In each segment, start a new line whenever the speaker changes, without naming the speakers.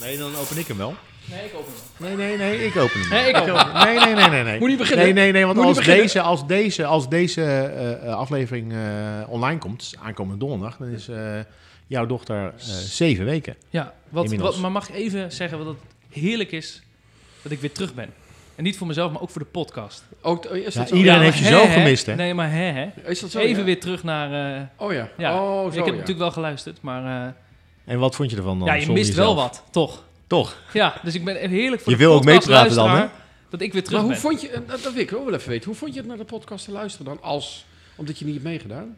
Nee, dan open ik hem wel.
Nee, ik open hem.
Nee, nee, nee, ik open hem.
Nee, ik open hem.
Nee, nee, nee, nee, nee.
Moet niet beginnen.
Nee, nee, nee, want als deze, als deze, als deze eh, eh, aflevering eh, online komt, dus aankomende donderdag, dan is eh, jouw dochter eh, zeven weken.
Ja, wat, wat, maar mag ik even zeggen wat het heerlijk is dat ik weer terug ben? En niet voor mezelf, maar ook voor de podcast.
Ook, is
Ja,
dat zo?
iedereen
Ja,
heeft je zo gemist, hè?
Nee, maar hè, hè.
Is dat zo?
Even
ja?
weer terug naar... eh,
Oh ja.
ja,
Oh, zo,
ik heb
ja.
natuurlijk wel geluisterd, maar... eh,
En wat vond je ervan dan?
ja, je mist wel wat, toch?
Toch?
Ja, dus ik ben heerlijk voor
Je
de
wil ook meepraten dan, hè?
Dat ik weer terug
Maar hoe
ben.
vond je, en dat dat wil ik ook wel even weten, hoe vond je het naar de podcast te luisteren dan? Als, omdat je niet hebt meegedaan?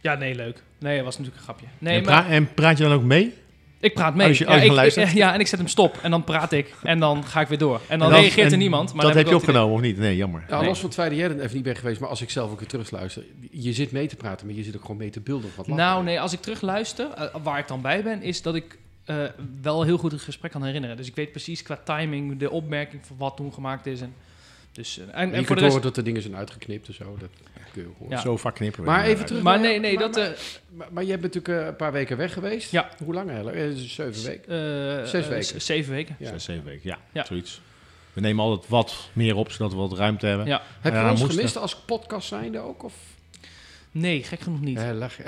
Ja, nee, leuk. Nee, dat was natuurlijk een grapje. Nee,
en,
maar
pra- en praat je dan ook mee?
Ik praat mee.
Als je-
ja,
als je
ik,
luistert?
ja, en ik zet hem stop. En dan praat ik. En dan ga ik weer door. En dan
En
reageert er niemand. Maar
dat heb je opgenomen, of niet? Nee, jammer.
Ja,
Nee.
los van het feit dat jij er even niet bent geweest, maar als ik zelf ook weer terugluister, je zit mee te praten, maar je zit ook gewoon mee te beelden. Wat.
Nou, nee, als ik terug luister, eh, waar ik dan bij ben, is dat ik eh, wel heel goed het gesprek kan herinneren. Dus ik weet precies qua timing, de opmerking van wat toen gemaakt is. En, dus, eh, en,
En je
voor
kunt
de rest.
horen dat er dingen zijn uitgeknipt en zo. Dat horen.
Ja.
Zo vaak knippen we.
Maar even terug
Maar nee, nee,
maar-
dat. eh
Maar, maar jij bent natuurlijk eh, een paar weken weg geweest.
Ja.
Hoe lang eigenlijk? Eh, zeven weken.
eh,
Zes
eh,
weken.
zeven weken.
Ja.
Zes, zeven weken, ja,
Ja.
zoiets. We nemen altijd wat meer op, zodat we wat ruimte hebben.
Ja.
Heb je ons gemist als podcast zijnde ook? Of?
Nee, gek genoeg niet.
Eh, lach.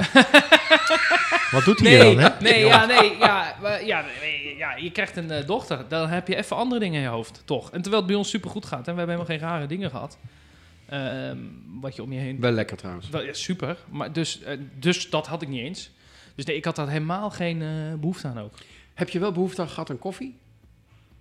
Wat doet hij
Nee,
dan, hè?
nee, ja, nee, ja, maar ja, nee, ja, je krijgt een eh, dochter. Dan heb je even andere dingen in je hoofd, toch? En terwijl het bij ons super goed gaat en we hebben helemaal geen rare dingen gehad. Ehm, wat je om je heen
Wel lekker trouwens.
Wel, ja, super. Maar dus, eh, dus dat had ik niet eens. Dus nee, ik had daar helemaal geen eh, behoefte aan ook.
Heb je wel behoefte aan gehad aan koffie?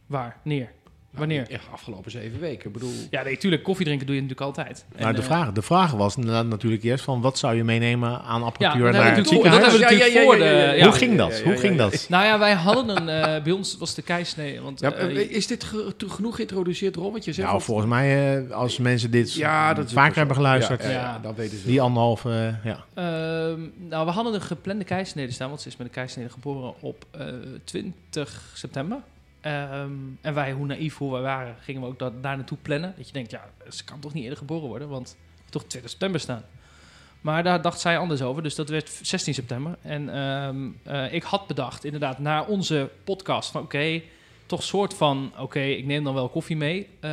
Waar? Neer?
Nou,
Wanneer?
Echt afgelopen zeven weken. Ik bedoel,
Ja, nee, tuurlijk. Koffie drinken doe je natuurlijk altijd. En,
Maar de
eh,
vraag, de vraag was na- natuurlijk eerst van wat zou je meenemen aan
Ja,
apparatuur
dat
naar het
we natuurlijk voor- dat
ziekenhuis?
hebben we natuurlijk voor de... ja.
Hoe ging dat?
ja, ja,
Hoe
ja,
ging
ja.
dat?
Nou ja, wij hadden een... eh, bij ons was de keisnee. Want,
Ja,
eh,
is dit ge- genoeg geïntroduceerd, Ron? Wat je zegt?
Nou, volgens mij, eh, als mensen dit
ja, dat
vaker hebben geluisterd,
Ja, ja, ja,
Ja.
dat weten ze.
die anderhalve, eh, ja.
Ehm, nou, we hadden een geplande keisnede staan, want ze is met een keisnede geboren op eh, 20 september. Ehm, en wij, hoe naïef hoe wij waren, gingen we ook dat, daar naartoe plannen. Dat je denkt, ja, ze kan toch niet eerder geboren worden, want toch 20 september staan. Maar daar dacht zij anders over, dus dat werd 16 september. En ehm, eh, ik had bedacht, inderdaad, naar onze podcast, van oké, toch soort van, oké, ik neem dan wel koffie mee. Eh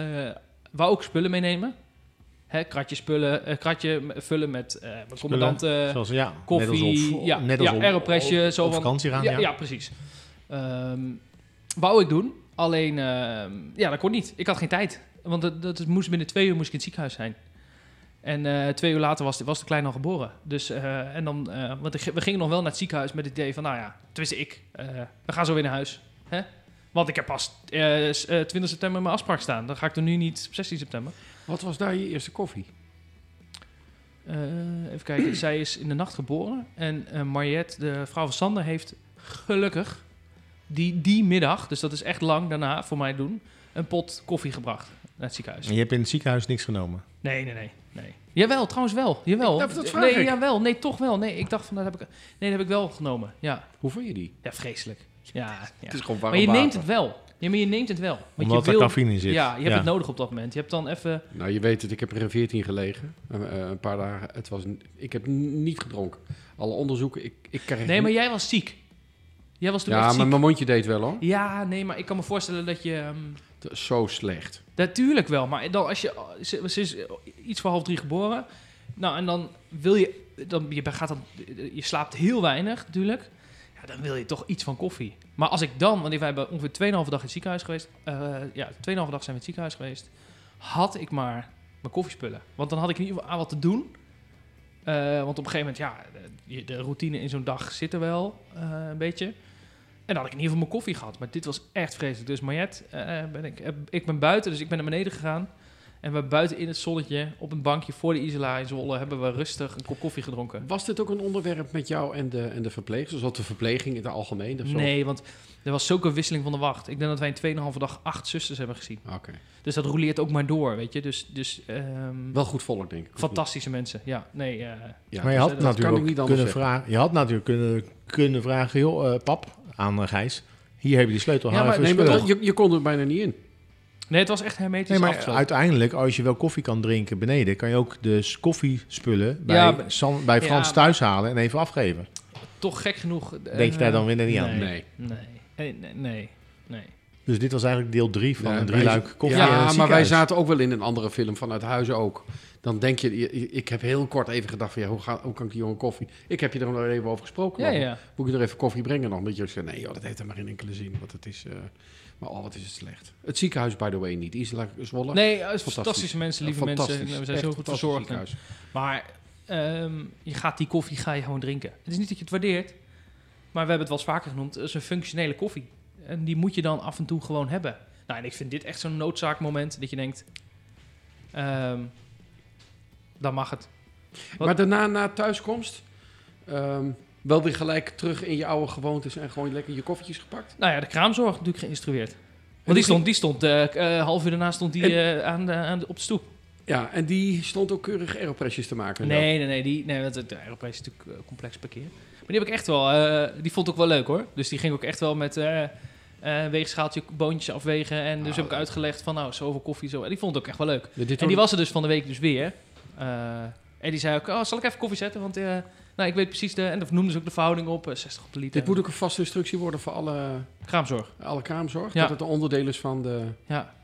wou ook spullen meenemen. Hè, kratje spullen, eh, kratje vullen met mijn commandant eh,
Zoals, ja,
koffie,
net als op,
ja,
net als
ja,
op,
zo
op
van-
vakantie gaan,
ja,
ja.
ja, precies. Ehm, wou ik doen, alleen ehm, ja, dat kon niet. Ik had geen tijd, want dat, moest binnen twee uur moest ik in het ziekenhuis zijn. En eh, twee uur later was de, was de klein al geboren. Dus, eh, en dan, eh, want we gingen nog wel naar het ziekenhuis met het idee van, nou ja, tenminste ik, we gaan zo weer naar huis. Hè? Want ik heb pas eh, s- eh, 20 september mijn afspraak staan. Dan ga ik er nu niet op 16 september.
Wat was daar je eerste koffie?
Even kijken, zij is in de nacht geboren. En Mariette, de vrouw van Sander, heeft gelukkig die, die middag, dus dat is echt lang daarna voor mij doen, een pot koffie gebracht naar het ziekenhuis.
En je hebt in het ziekenhuis niks genomen.
Nee, nee, nee. nee. Jawel, trouwens wel. Jawel.
Ik- dat- dat vraag
nee,
ik.
jawel. Nee, toch wel. Nee, ik dacht van, dat heb ik, nee, dat heb ik wel genomen. Ja,
Hoe vond je die?
ja vreselijk. Ja, ja.
Het is gewoon warm
Maar je neemt
water.
het wel. Ja, maar je neemt het wel. Want
Omdat
je
er
wil,
cafeïne in zit.
Ja, je hebt het nodig op dat moment. Je hebt dan even...
Nou, je weet het, ik heb er in 14 gelegen. Eh, een paar dagen. Het was, een- ik heb niet gedronken. Alle onderzoeken, ik, ik krijg...
Nee, maar jij was ziek. Jij was toen
Ja,
echt
maar mijn mondje deed wel hoor.
Ja, nee, maar ik kan me voorstellen dat je... ehm,
is Zo slecht.
natuurlijk wel, maar dan als je... Ze, ze is iets voor half drie geboren. Nou, en dan wil je... Dan, je, gaat dan, je slaapt heel weinig natuurlijk. Ja, dan wil je toch iets van koffie. Maar als ik dan... Want wij hebben ongeveer 2,5 dag in het ziekenhuis geweest. eh ja, 2,5 dag zijn we in het ziekenhuis geweest. Had ik maar mijn koffiespullen. Want dan had ik in ieder geval aan wat te doen. Eh, want op een gegeven moment, ja, de, de routine in zo'n dag zit er wel eh, een beetje. En dan had ik in ieder geval mijn koffie gehad. Maar dit was echt vreselijk. Dus Mariette, eh, ben ik, eh, ik ben buiten, dus ik ben naar beneden gegaan. En we buiten in het zonnetje, op een bankje voor de Isla in Zwolle, hebben we rustig een kop koffie gedronken.
Was dit ook een onderwerp met jou en de, en de verpleegsters? Of de verpleging in het algemeen? Of zo?
Nee, want er was zulke wisseling van de wacht. Ik denk dat wij in 2,5 dag acht zusters hebben gezien.
Oké.
Dus dat roleert ook maar door, weet je. Dus, dus ehm,
Wel goed volk, denk ik.
fantastische mensen. Ja, nee. eh?
Ja,
maar je
dus
had natuurlijk kunnen
zeggen.
vragen. Je had natuurlijk kunnen, kunnen vragen, joh, eh, pap, aan eh, Gijs. Hier heb je die sleutel.
Ja, maar-
Nee,
je
maar
spullen.
dat- je, je kon er bijna niet in.
nee, het was echt hermetisch
Nee, maar
afgesloten.
uiteindelijk, als je wel koffie kan drinken beneden, kan je ook de s- koffiespullen bij,
Ja,
San- bij Frans thuis halen en even afgeven.
Toch gek genoeg. eh,
Denk je daar dan weer niet aan?
Nee.
Nee.
Nee. Nee. Nee. nee, nee.
Dus dit was eigenlijk deel 3 van
Ja,
een drieluik koffie.
Ja,
in het
maar wij zaten ook wel in een andere film vanuit huis ook. Dan denk je, ik heb heel kort even gedacht van, ja, hoe, ga, hoe kan ik die jongen koffie... Ik heb je er nog even over gesproken.
Ja,
man.
ja.
Moet ik er even koffie brengen nog? Dat je zei, nee joh, dat heeft er maar geen enkele zin. Want het is, eh, maar oh, wat is het slecht. Het ziekenhuis, by the way, niet. Isla Zwolle.
Nee, het is
Fantastisch.
fantastische mensen, lieve
Fantastisch.
mensen. We zijn
Echt
zo goed verzorgd. Maar ehm, je gaat die koffie ga je gewoon drinken. Het is niet dat je het waardeert, maar we hebben het wel eens vaker genoemd. Het is een functionele koffie. En die moet je dan af en toe gewoon hebben. Nou, en ik vind dit echt zo'n noodzaakmoment dat je denkt, ehm, dan mag het. Wat-
Maar daarna, na thuiskomst, ehm, wel weer gelijk terug in je oude gewoontes en gewoon lekker je koffietjes gepakt?
Nou ja, de kraamzorg natuurlijk geïnstrueerd. Want die stond, die stond eh, eh, half uur daarna stond die eh, aan de, aan de, op de stoep.
Ja, en die stond ook keurig aeropressjes te maken. en
Nee, nee, nee. Die, nee want de Aeropress is natuurlijk complex parkeer. Maar die heb ik echt wel... die vond ik ook wel leuk hoor. Dus die ging ook echt wel met eh eh, weegschaaltje boontjes afwegen. En dus
Ah,
heb ik uitgelegd van nou, zoveel koffie, zo. En die vond het ook echt wel leuk.
dat.
En die was er dus van de week dus weer. Eh, en die zei ook, oh, zal ik even koffie zetten? Want eh, nou, ik weet precies de... En dan noemden ze ook de verhouding op, eh, 60 op de liter.
Dit moet ook een vaste instructie worden voor alle,
Kraamzorg.
alle kraamzorg.
Ja.
Dat het een onderdeel is van de...
Ja.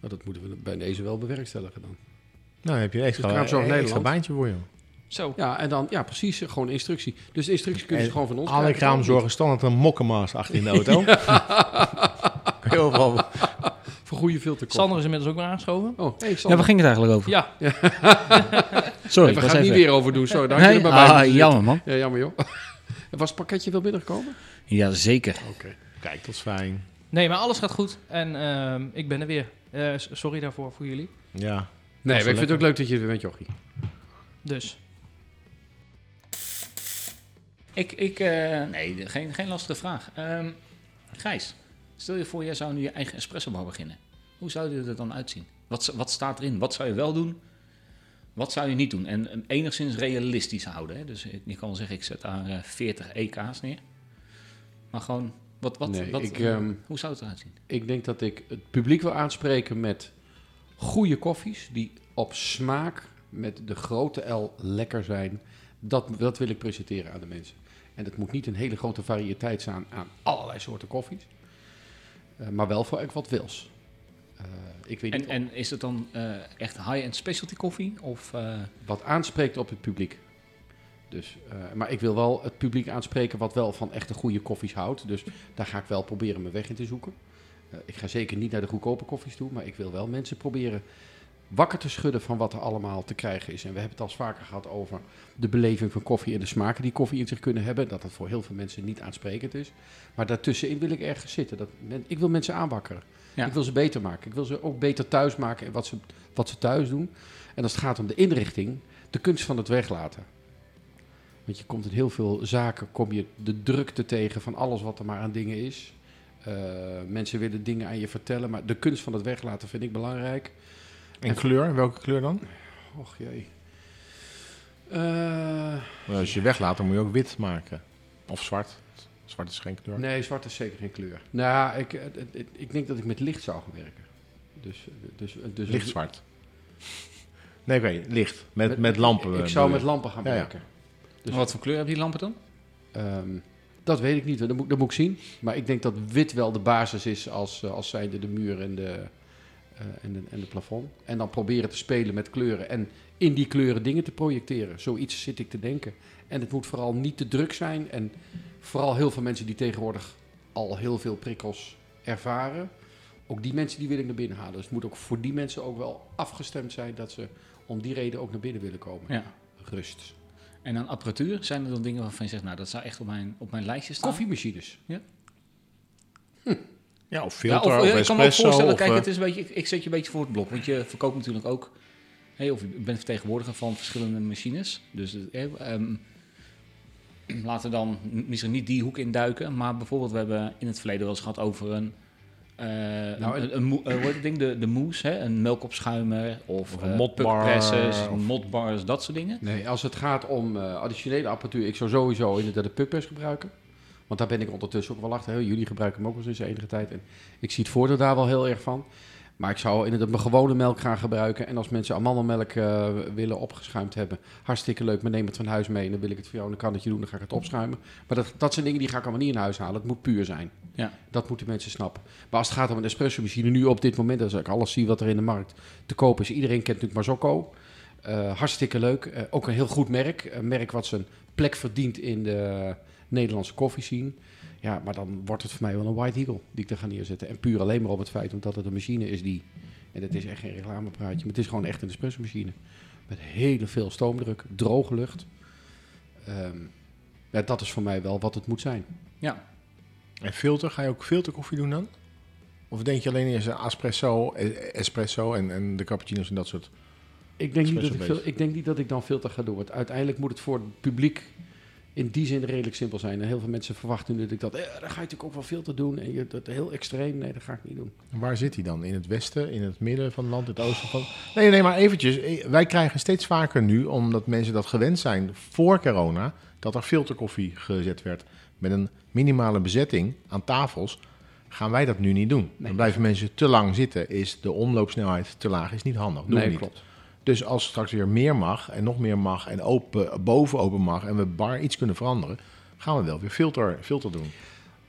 Nou, dat moeten we bij deze wel bewerkstelligen dan.
Nou, heb je een extra,
Dus Kraamzorg
een extra baantje voor je.
Zo.
Ja, en dan, ja, precies, gewoon instructie. Dus de instructie kun je gewoon van ons
Alle
krijgen,
kraamzorgen standaard een mokkenmaas achter in de auto. Overal...
toch? Voor goede filterkop.
Sander is inmiddels ook weer aangeschoven.
Oh, hey,
Ja, waar ging het eigenlijk over?
Ja,
Sorry,
we gaan het niet weer over doen. Sorry, daar
Nee?
bij
Ah, jammer man.
Ja, jammer joh. Was het pakketje wel binnengekomen?
Ja, zeker.
Oké.
Kijk, dat is fijn.
nee, maar alles gaat goed. En ehm, ik ben er weer. Eh, sorry daarvoor voor jullie.
Ja.
Nee, maar ik vind het ook leuk dat je er weer bent, Jochie.
Dus.
Ik, ik eh, nee, geen, geen lastige vraag. Ehm, Gijs, stel je voor, jij zou nu je eigen espresso bar beginnen. Hoe zou dit er dan uitzien? Wat, wat staat erin? Wat zou je wel doen? Wat zou je niet doen? En, en enigszins realistisch houden. Hè? Dus ik- je kan wel zeggen, ik zet daar eh, 40 EK's neer. Maar gewoon, wat, wat,
Nee,
wat,
ik, ehm,
hoe zou het eruit zien?
Ik denk dat ik het publiek wil aanspreken met goede koffies die op smaak met de grote L lekker zijn. Dat, dat wil ik presenteren aan de mensen. En het moet niet een hele grote variëteit zijn aan allerlei soorten koffies. Eh, maar wel voor wat wils. Eh, ik weet niet
En, en is het dan eh, echt high-end specialty koffie? Of,
wat aanspreekt op het publiek. Dus, maar ik wil wel het publiek aanspreken wat wel van echte goede koffies houdt. Dus daar ga ik wel proberen mijn weg in te zoeken. Ik ga zeker niet naar de goedkope koffies toe, maar ik wil wel mensen proberen wakker te schudden van wat er allemaal te krijgen is. En we hebben het al vaker gehad over de beleving van koffie en de smaken die koffie in zich kunnen hebben. Dat dat voor heel veel mensen niet aansprekend is. Maar daartussenin wil ik ergens zitten. Dat men, ik wil mensen aanwakkeren.
Ja.
Ik wil ze beter maken. Ik wil ze ook beter thuis maken in wat ze, wat ze thuis doen. En als het gaat om de inrichting, de kunst van het weglaten. Want je komt in heel veel zaken, kom je de drukte tegen van alles wat er maar aan dingen is. Eh, mensen willen dingen aan je vertellen, maar de kunst van het weglaten vind ik belangrijk.
En kleur? Welke kleur dan?
Och jee. Eh,
Nou, als je weglaat, dan moet je ook wit maken. Of zwart. Zwart is geen kleur.
nee, zwart is zeker geen kleur. Nou, ik, eh, eh, ik denk dat ik met licht zou gaan werken. Dus, dus, dus
Licht zwart. Nee, oké, licht. Met, met, lampen.
Ik
eh,
zou met lampen gaan
Ja, ja.
werken. Dus-
wat voor kleur hebben die lampen dan?
Ehm, dat weet ik niet, dat moet, dat moet ik zien. Maar ik denk dat wit wel de basis is als, als zijnde de muur en de, en, de, en de plafond. En dan proberen te spelen met kleuren en in die kleuren dingen te projecteren. Zoiets zit ik te denken. En het moet vooral niet te druk zijn. En vooral heel veel mensen die tegenwoordig al heel veel prikkels ervaren. Ook die mensen die wil ik naar binnen halen. Dus het moet ook voor die mensen ook wel afgestemd zijn dat ze om die reden ook naar binnen willen komen.
Ja.
Rust.
En dan apparatuur, zijn er dan dingen waarvan je zegt, nou dat zou echt op mijn, op mijn lijstje staan?
Koffiemachines.
Ja, of
Ja,
filter,
of,
of,
ja, ik kan me ook
espresso.
voorstellen,
of,
kijk,
eh,
het is een beetje, ik, ik zet je een beetje voor het blok. Want je verkoopt natuurlijk ook, hey, of je bent vertegenwoordiger van verschillende machines. Dus eh, ehm, laten we dan misschien niet die hoek induiken. Maar bijvoorbeeld, we hebben in het verleden wel eens gehad over een... eh
Nou,
een, een, een eh, het ding? De, de mousse, hè? een melkopschuimer of,
Of
eh,
of-
motbars, dat soort dingen.
Nee, als het gaat om eh, additionele apparatuur, ik zou sowieso inderdaad de puckpress gebruiken. Want daar ben ik ondertussen ook wel achter. Hè. Jullie gebruiken hem ook wel eens enige tijd. En ik zie het voordeel daar wel heel erg van. Maar ik zou inderdaad mijn gewone melk gaan gebruiken. En als mensen amandelmelk eh, willen opgeschuimd hebben, hartstikke leuk. Maar neem het van huis mee en dan wil ik het voor jou in een kannetje doen. Dan ga ik het opschuimen. Maar dat, dat zijn dingen die ga ik allemaal niet in huis halen. Het moet puur zijn.
Ja.
Dat moeten mensen snappen. Maar als het gaat om een espresso machine, nu op dit moment, als ik alles zie wat er in de markt te koop is. Iedereen kent natuurlijk Marzocco. Eh, hartstikke leuk. Eh, ook een heel goed merk. Een merk wat zijn plek verdient in de Nederlandse koffiescene. Ja, maar dan wordt het voor mij wel een White Eagle die ik er ga neerzetten. En puur alleen maar op het feit omdat het een machine is die... En het is echt geen reclamepraatje, maar het is gewoon echt een espresso machine. Met hele veel stoomdruk, droge lucht. Ehm, ja, dat is voor mij wel wat het moet zijn.
Ja,
En filter, ga je ook filterkoffie doen dan? Of denk je alleen eerst espresso, eh, espresso en, en de cappuccino's en dat soort?
Ik denk, niet dat ik, veel, ik denk niet dat ik dan filter ga doen. Want uiteindelijk moet het voor het publiek in die zin redelijk simpel zijn. En heel veel mensen verwachten nu dat ik dat... Eh, dan ga je natuurlijk ook wel filter doen. En je dat heel extreem. Nee, dat ga ik niet doen.
En Waar zit hij dan? In het westen, in het midden van het land, het oosten van... Nee, nee, maar eventjes. Eh, Wij krijgen steeds vaker nu, omdat mensen dat gewend zijn voor corona, dat er filterkoffie gezet werd met een minimale bezetting aan tafels. Gaan wij dat nu niet doen? Dan blijven mensen te lang zitten. Is de omloopsnelheid te laag? Is niet handig.
Nee,
niet.
klopt.
Dus als straks weer meer mag en nog meer mag en open, boven open mag en we bar iets kunnen veranderen, gaan we wel weer filter, filter doen.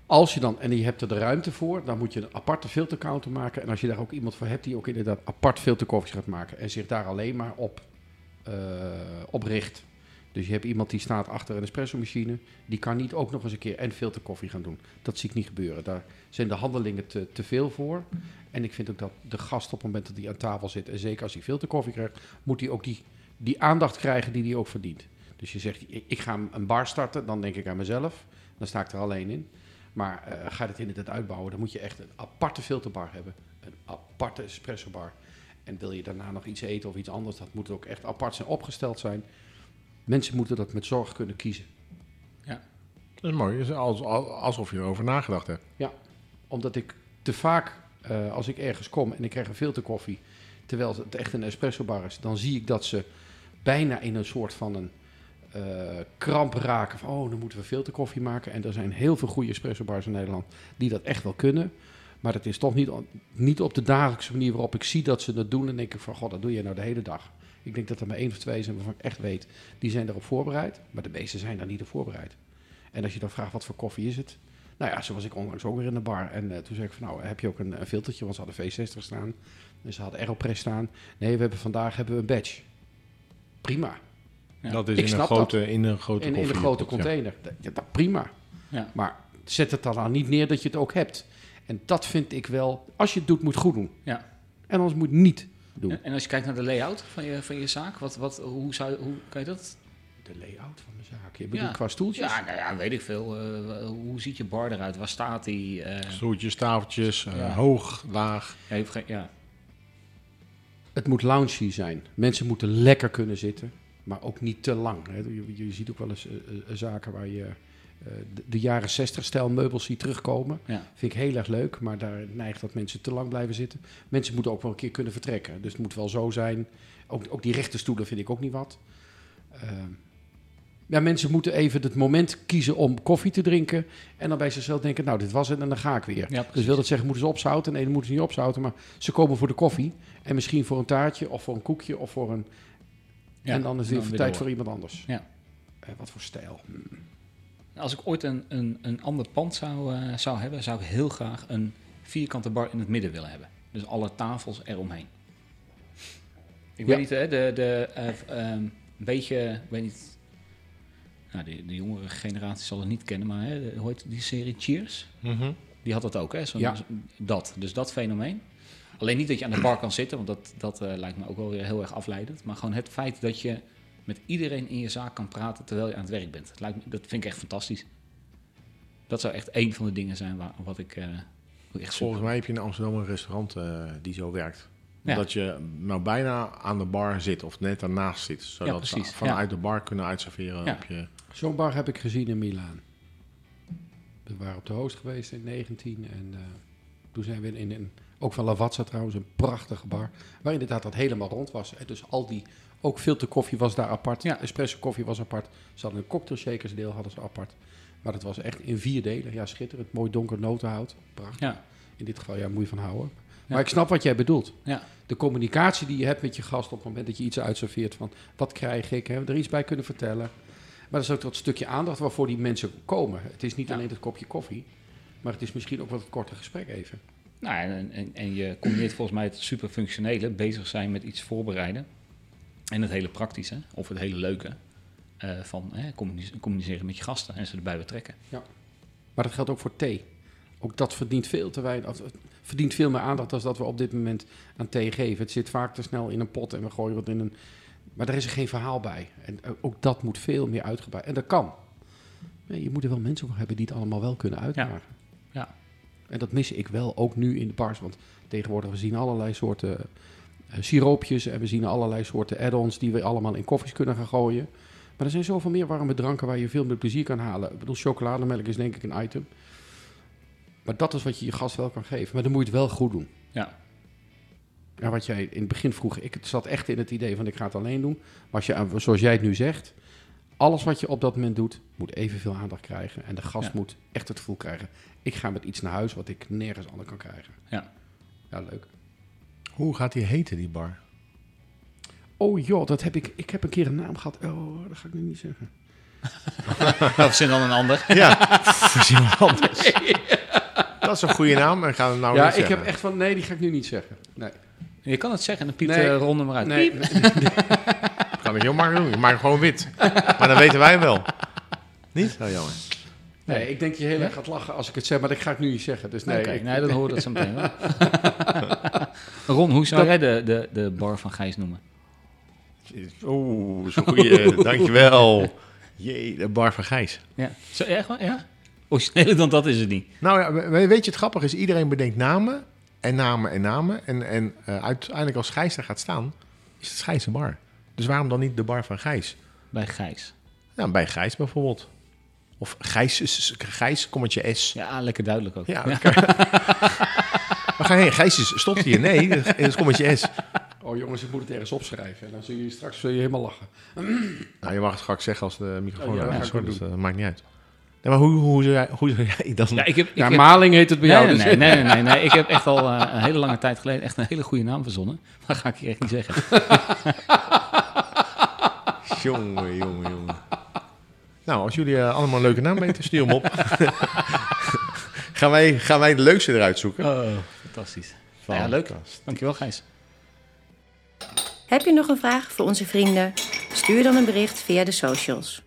Als je dan, en je hebt er de ruimte voor, dan moet je een aparte filtercounter maken. En als je daar ook iemand voor hebt die ook inderdaad apart filterkoffies gaat maken en zich daar alleen maar op, eh, op richt. Dus je hebt iemand die staat achter een espresso machine, die kan niet ook nog eens een keer en filterkoffie gaan doen. Dat zie ik niet gebeuren. Daar zijn de handelingen te, te veel voor. En ik vind ook dat de gast op het moment dat hij aan tafel zit, en zeker als hij filterkoffie krijgt, moet hij ook die, die aandacht krijgen die hij ook verdient. Dus je zegt, ik, ga een bar starten, dan denk ik aan mezelf. Dan sta ik er alleen in. Maar eh, ga het inderdaad uitbouwen, dan moet je echt een aparte filterbar hebben. Een aparte espresso bar. En wil je daarna nog iets eten of iets anders, dat moet ook echt apart zijn opgesteld zijn. Mensen moeten dat met zorg kunnen kiezen.
Dat is mooi. Alsof je erover nagedacht hebt.
Omdat ik te vaak, eh, als ik ergens kom en ik krijg een filterkoffie, terwijl het echt een espresso bar is, dan zie ik dat ze bijna in een soort van een eh, kramp raken. Van, oh, dan moeten we filterkoffie maken. En er zijn heel veel goede espresso bars in Nederland die dat echt wel kunnen. Maar dat is toch niet, niet op de dagelijkse manier waarop ik zie dat ze dat doen. En denk ik van, god, dat doe je nou de hele dag. Ik denk dat er maar één of twee zijn waarvan ik echt weet, die zijn erop voorbereid. Maar de meeste zijn daar niet op voorbereid. En als je dan vraagt, wat voor koffie is het? Nou ja, zo was ik onlangs ook weer in de bar. En eh, toen zei ik van, nou, heb je ook een, een filtertje? Want ze hadden V60 staan. En ze hadden Aeropress staan. Nee, we hebben vandaag hebben we een badge. Prima.
Ja.
Dat is
Ik
in een,
snap
grote, in een grote
In, in een grote container. Ja, dat, prima.
Ja.
Maar zet het dan niet neer dat je het ook hebt. En dat vind ik wel, als je het doet, moet het goed doen.
Ja.
En anders moet het niet doen.
En, en als je kijkt naar de layout van je, van je zaak, wat, wat, hoe, zou, hoe kan je dat?
De layout van de zaak. Je bedoelt
Ja.
qua stoeltjes?
Ja, nou ja, weet ik veel. Eh, hoe ziet je bar eruit? Waar staat die? eh
Stoeltjes, tafeltjes, eh,
Ja.
hoog, laag.
heeft geen, ja.
Het moet loungy zijn. Mensen moeten lekker kunnen zitten, maar ook niet te lang. Hè. Je, je ziet ook wel eens zaken waar je de, de jaren 60 stijl meubels ziet terugkomen.
Ja.
Vind ik heel erg leuk, maar daar neigt dat mensen te lang blijven zitten. Mensen moeten ook wel een keer kunnen vertrekken. Dus het moet wel zo zijn. Ook, ook die rechte stoelen vind ik ook niet wat. Ehm, ja, mensen moeten even het moment kiezen om koffie te drinken. En dan bij zichzelf denken, nou, dit was het en dan ga ik weer.
Ja,
dus wil dat zeggen, moeten ze opzouten? Nee, dan moeten ze niet opzouten. Maar ze komen voor de koffie. En misschien voor een taartje of voor een koekje of voor een...
Ja,
en dan is het weer tijd
door.
voor iemand anders.
Ja.
Eh, wat voor stijl? Hm.
Als ik ooit een, een, een ander pand zou, eh, zou hebben, zou ik heel graag een vierkante bar in het midden willen hebben. Dus alle tafels eromheen. Ik
Ja.
weet niet, hè, de, de, eh, ehm, een beetje, ik weet niet, nou, de, de jongere generatie zal het niet kennen, maar hè, hoe heet die serie Cheers?
Mhm.
Die had dat ook, hè?
Ja.
Dat, dus dat fenomeen. Alleen niet dat je aan de bar kan zitten, want dat, dat eh, lijkt me ook wel weer heel erg afleidend. Maar gewoon het feit dat je met iedereen in je zaak kan praten terwijl je aan het werk bent. Dat, lijkt me, dat vind ik echt fantastisch. Dat zou echt één van de dingen zijn waar, wat ik, eh, Ook echt.
Volgens mij heb je in Amsterdam een restaurant eh, die zo werkt.
Ja.
Dat je nou bijna aan de bar zit of net daarnaast zit. Zodat ze
precies,
vanuit de bar kunnen uitserveren
Ja.
op je...
Zo'n bar heb ik gezien in Milaan. We waren op de host geweest in 19 en eh, toen zijn we in een, ook van Lavazza trouwens, een prachtige bar, waar inderdaad dat helemaal rond was. En dus al die, ook filterkoffie was daar apart,
Ja.
espresso koffie was apart. Ze hadden een cocktail shakers deel hadden ze apart. Maar dat was echt in vier delen. Ja, schitterend. Mooi donker notenhout. Prachtig.
Ja.
In dit geval, ja, moet je van houden. Maar ik snap wat jij bedoelt.
Ja.
De communicatie die je hebt met je gast op het moment dat je iets uitserveert van wat krijg ik, hè, er iets bij kunnen vertellen. Maar dat is ook dat stukje aandacht waarvoor die mensen komen. Het is niet
Ja.
alleen het kopje koffie, maar het is misschien ook wat een korte gesprek even.
Nou, en, en, en je combineert volgens mij het super functionele, bezig zijn met iets voorbereiden. En het hele praktische, of het hele leuke, eh, van hè, communice- communiceren met je gasten en ze erbij betrekken.
Maar dat geldt ook voor thee. Ook dat verdient veel te weinig, verdient veel meer aandacht dan dat we op dit moment aan thee geven. Het zit vaak te snel in een pot en we gooien wat in een. Maar daar is er geen verhaal bij. En ook dat moet veel meer uitgebreid. En dat kan. Nee, je moet er wel mensen voor hebben die het allemaal wel kunnen uitdragen.
Ja.
En dat mis ik wel, ook nu in de bars. Want tegenwoordig, we zien allerlei soorten eh, siroopjes en we zien allerlei soorten add-ons die we allemaal in koffies kunnen gaan gooien. Maar er zijn zoveel meer warme dranken waar je veel meer plezier kan halen. Ik bedoel, chocolademelk is denk ik een item. Maar dat is wat je je gast wel kan geven. Maar dan moet je het wel goed doen.
Ja.
Ja, wat jij in het begin vroeg, ik zat echt in het idee van ik ga het alleen doen. Maar als je, zoals jij het nu zegt, alles wat je op dat moment doet, moet evenveel aandacht krijgen. En de gast
Ja.
moet echt het gevoel krijgen, ik ga met iets naar huis wat ik nergens anders kan krijgen.
Ja.
Ja, leuk.
Hoe gaat die heten, die bar?
Oh joh, dat heb ik, ik heb een keer een naam gehad. Oh, dat ga ik nu niet zeggen.
Of zijn dan een ander?
Ja, voorzien we anders. Dat is een goede naam en gaan we nou
ja,
niet
ik heb echt van, nee, die ga ik nu niet zeggen. Nee,
Je kan het zeggen en dan piept
Nee.
de ronde maar uit.
nee,
Piep.
Dat kan ik heel makkelijk doen. Je maakt hem gewoon wit. Maar dat weten wij wel. Niet? Oh, jammer.
nee, ik denk dat je heel erg gaat lachen als ik het zeg, maar dat ga ik nu niet zeggen. Dus nee, ik-
nee, dan hoor je dat zo meteen wel. Ron, hoe zou jij de, de, de bar van Gijs noemen?
Oeh, zo'n goeie. Dankjewel. Jee, de bar van Gijs.
Ja. Zo, echt waar? Ja? Origineler dan dat is het niet.
Nou ja, we- weet je, het grappige is, iedereen bedenkt namen en namen en namen. En, en eh, uiteindelijk als Gijs daar gaat staan, is het Gijs een bar. Dus waarom dan niet de bar van Gijs?
Bij Gijs.
Nou, bij Gijs bijvoorbeeld. Of Gijs, is- Gijs, kommetje S.
Ja, lekker duidelijk ook.
Ja, Waar ga je heen? Gijs is, stopt hier. Nee, dat is kommetje S.
Oh jongens, ik moet het ergens opschrijven. En dan zul je straks zul je helemaal lachen.
Nou, je mag het straks zeggen als de microfoon
Oh, ja, dat
is, dus dat maakt niet uit. Nee, maar hoe, hoe, zou jij, hoe zou jij dan...
Ja, ik heb, ik
Ja,
heb-
maling heet het bij
nee,
jou.
nee,
dus-
nee, nee, nee, nee, nee. Ik heb echt al eh, een hele lange tijd geleden echt een hele goede naam verzonnen. Maar dat ga ik hier echt niet zeggen.
Jongen, jongen, jongen. Nou, als jullie eh, allemaal een leuke naam weten, stuur hem op. gaan, wij, gaan wij de leukste eruit zoeken?
Oh, fantastisch. Ja, leuk. Dankjewel, Gijs.
Heb je nog een vraag voor onze vrienden? Stuur dan een bericht via de socials.